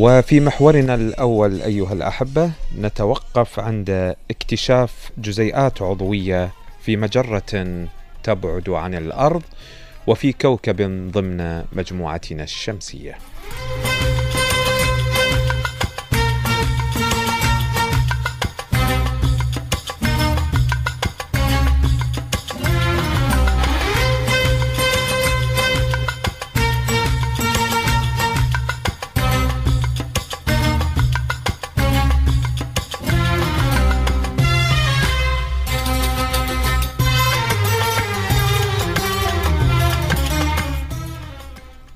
وفي محورنا الأول أيها الأحبة نتوقف عند اكتشاف جزيئات عضوية في مجرة تبعد عن الأرض وفي كوكب ضمن مجموعتنا الشمسية.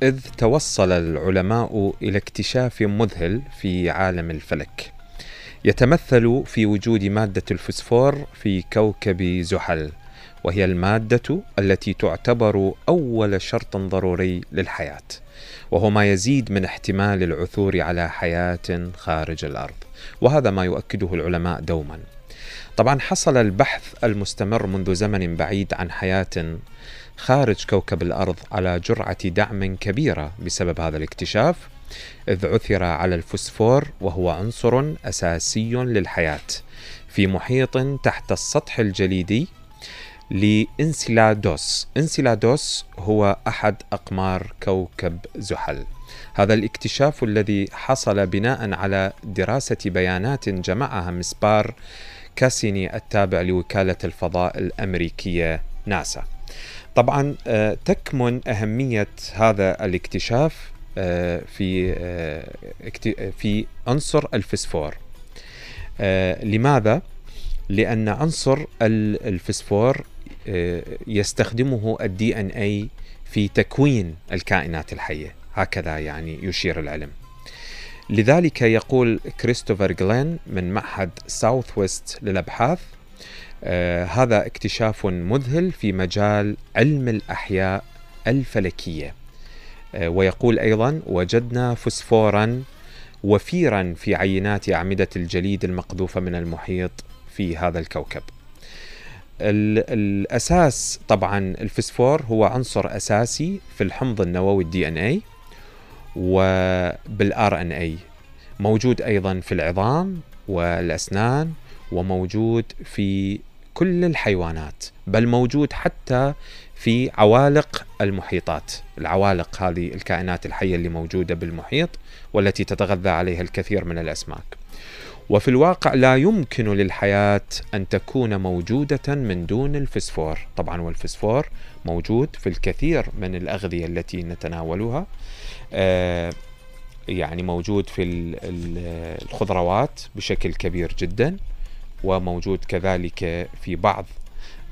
إذ توصل العلماء إلى اكتشاف مذهل في عالم الفلك. يتمثل في وجود مادة الفسفور في كوكب زحل وهي المادة التي تعتبر أول شرط ضروري للحياة وهو ما يزيد من احتمال العثور على حياة خارج الأرض وهذا ما يؤكده العلماء دوما. طبعا حصل البحث المستمر منذ زمن بعيد عن حياة خارج كوكب الأرض على جرعة دعم كبيرة بسبب هذا الاكتشاف إذ عثر على الفسفور وهو عنصر أساسي للحياة في محيط تحت السطح الجليدي لإنسيلادوس. إنسيلادوس هو أحد أقمار كوكب زحل. هذا الاكتشاف الذي حصل بناء على دراسة بيانات جمعها مسبار كاسيني التابع لوكالة الفضاء الأمريكية ناسا. طبعا آه، تكمن أهمية هذا الاكتشاف آه، في آه، في عنصر الفسفور. لماذا؟ لأن عنصر الفسفور يستخدمه الدي إن اي في تكوين الكائنات الحية. هكذا يعني يشير العلم. لذلك يقول كريستوفر جلين من معهد ساوث ويست للأبحاث آه هذا اكتشاف مذهل في مجال علم الأحياء الفلكية. آه ويقول أيضا وجدنا فسفورا وفيرا في عينات أعمدة الجليد المقذوفة من المحيط في هذا الكوكب. الأساس طبعا الفسفور هو عنصر أساسي في الحمض النووي ال DNA وبالار إن اي موجود أيضا في العظام والأسنان وموجود في كل الحيوانات بل موجود حتى في عوالق المحيطات. العوالق هذه الكائنات الحية اللي موجودة بالمحيط والتي تتغذى عليها الكثير من الأسماك. وفي الواقع لا يمكن للحياة أن تكون موجودة من دون الفسفور. طبعا والفسفور موجود في الكثير من الأغذية التي نتناولها آه يعني موجود في الخضروات بشكل كبير جدا. وموجود كذلك في بعض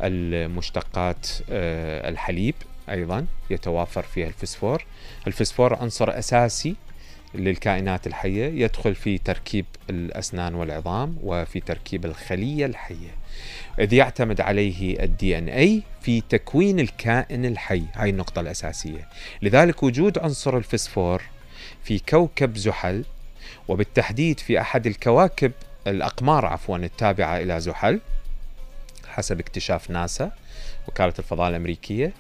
المشتقات آه الحليب أيضا يتوافر فيها الفسفور. الفسفور عنصر أساسي للكائنات الحية يدخل في تركيب الأسنان والعظام وفي تركيب الخلية الحية. إذ يعتمد عليه الدي ان اي في تكوين الكائن الحي. هاي النقطة الأساسية. لذلك وجود عنصر الفسفور في كوكب زحل وبالتحديد في أحد الكواكب الأقمار عفوا التابعة إلى زحل حسب اكتشاف ناسا وكالة الفضاء الأمريكية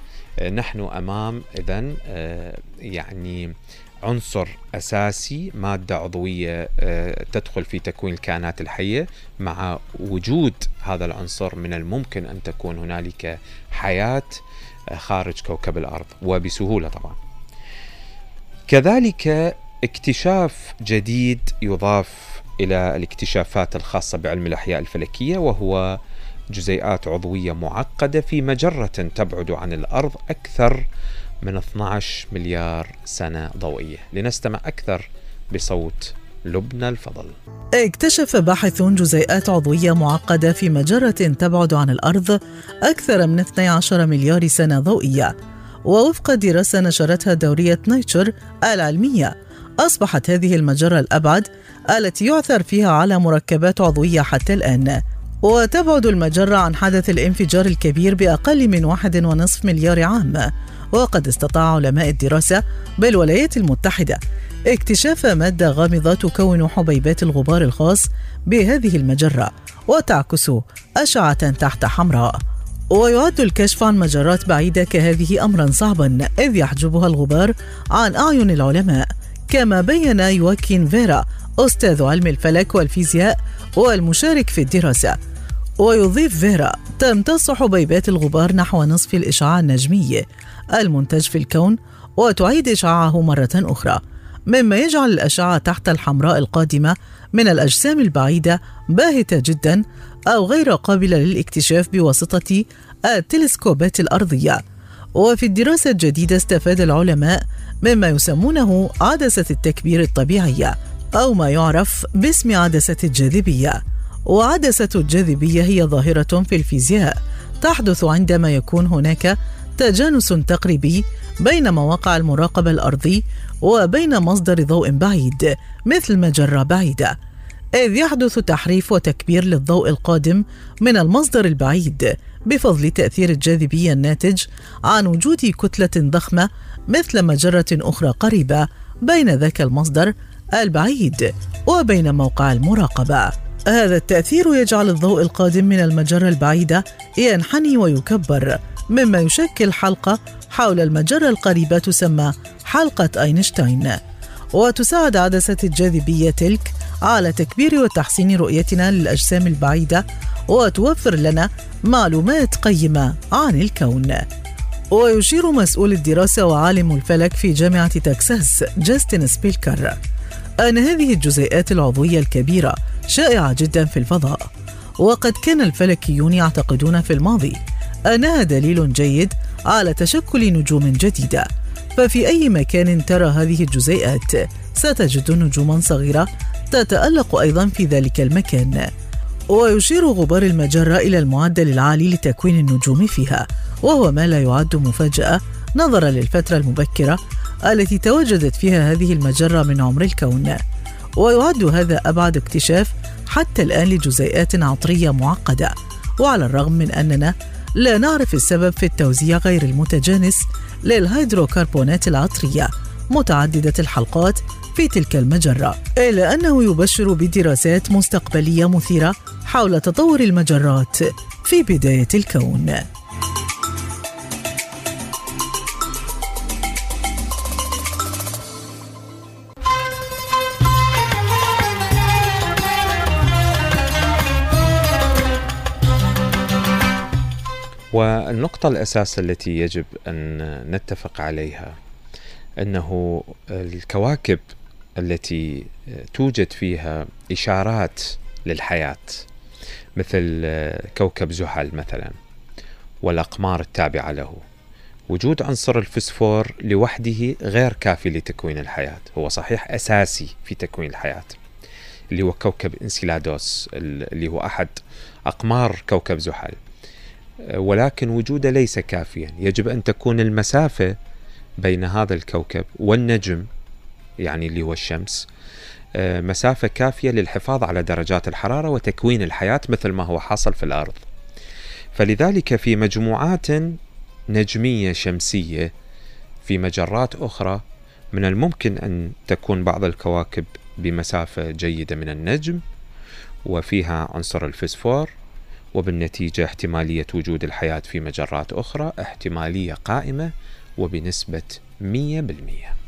نحن أمام إذن آه، يعني عنصر أساسي مادة عضوية آه، تدخل في تكوين الكائنات الحية مع وجود هذا العنصر من الممكن أن تكون هنالك حياة آه، خارج كوكب الأرض وبسهولة طبعا. كذلك اكتشاف جديد يضاف إلى الاكتشافات الخاصة بعلم الأحياء الفلكية وهو جزيئات عضوية معقدة في مجرة تبعد عن الأرض أكثر من 12 مليار سنة ضوئية. لنستمع أكثر بصوت لبنى الفضل. اكتشف باحث جزيئات عضوية معقدة في مجرة تبعد عن الأرض أكثر من 12 مليار سنة ضوئية ووفق دراسة نشرتها دورية نيتشر العلمية. أصبحت هذه المجرة الأبعد التي يعثر فيها على مركبات عضوية حتى الآن. وتبعد المجرة عن حدث الانفجار الكبير بأقل من واحد ونصف مليار عام. وقد استطاع علماء الدراسة بالولايات المتحدة اكتشاف مادة غامضة تكون حبيبات الغبار الخاص بهذه المجرة وتعكس أشعة تحت حمراء. ويعد الكشف عن مجرات بعيدة كهذه أمرا صعبا إذ يحجبها الغبار عن أعين العلماء. كما بين يواكين فيرا أستاذ علم الفلك والفيزياء والمشارك في الدراسة. ويضيف فيرا تمتص حبيبات الغبار نحو نصف الإشعاع النجمي المنتج في الكون وتعيد إشعاعه مرة أخرى مما يجعل الأشعة تحت الحمراء القادمة من الأجسام البعيدة باهتة جدا أو غير قابلة للاكتشاف بواسطة التلسكوبات الأرضية. وفي الدراسة الجديدة استفاد العلماء مما يسمونه عدسة التكبير الطبيعية أو ما يعرف باسم عدسة الجاذبية. وعدسة الجاذبية هي ظاهرة في الفيزياء تحدث عندما يكون هناك تجانس تقريبي بين مواقع المراقبة الأرضي وبين مصدر ضوء بعيد مثل مجرة بعيدة إذ يحدث تحريف وتكبير للضوء القادم من المصدر البعيد. بفضل تأثير الجاذبية الناتج عن وجود كتلة ضخمة مثل مجرة أخرى قريبة بين ذاك المصدر البعيد وبين موقع المراقبة. هذا التأثير يجعل الضوء القادم من المجرة البعيدة ينحني ويكبر مما يشكل حلقة حول المجرة القريبة تسمى حلقة أينشتاين وتساعد عدسة الجاذبية تلك على تكبير وتحسين رؤيتنا للأجسام البعيدة وتوفر لنا معلومات قيمة عن الكون. ويشير مسؤول الدراسة وعالم الفلك في جامعة تكساس جاستن سبيلكر أن هذه الجزيئات العضوية الكبيرة شائعة جدا في الفضاء. وقد كان الفلكيون يعتقدون في الماضي أنها دليل جيد على تشكل نجوم جديدة. ففي أي مكان ترى هذه الجزيئات ستجد نجوما صغيرة تتألق أيضا في ذلك المكان. ويشير غبار المجرة إلى المعدل العالي لتكوين النجوم فيها وهو ما لا يعد مفاجأة نظرا للفترة المبكرة التي تواجدت فيها هذه المجرة من عمر الكون. ويعد هذا أبعد اكتشاف حتى الآن لجزيئات عطرية معقدة وعلى الرغم من أننا لا نعرف السبب في التوزيع غير المتجانس للهيدروكربونات العطرية. متعددة الحلقات في تلك المجرة. إلا أنه يبشر بدراسات مستقبلية مثيرة حول تطور المجرات في بداية الكون. والنقطة الأساس التي يجب أن نتفق عليها أنه الكواكب التي توجد فيها إشارات للحياة مثل كوكب زحل مثلا والأقمار التابعة له. وجود عنصر الفسفور لوحده غير كافي لتكوين الحياة هو صحيح أساسي في تكوين الحياة اللي هو كوكب إنسيلادوس اللي هو أحد أقمار كوكب زحل. ولكن وجوده ليس كافيا يجب أن تكون المسافة بين هذا الكوكب والنجم يعني اللي هو الشمس آه، مسافة كافية للحفاظ على درجات الحرارة وتكوين الحياة مثل ما هو حاصل في الأرض. فلذلك في مجموعات نجمية شمسية في مجرات أخرى من الممكن أن تكون بعض الكواكب بمسافة جيدة من النجم وفيها عنصر الفسفور وبالنتيجة احتمالية وجود الحياة في مجرات أخرى احتمالية قائمة وبنسبة 100%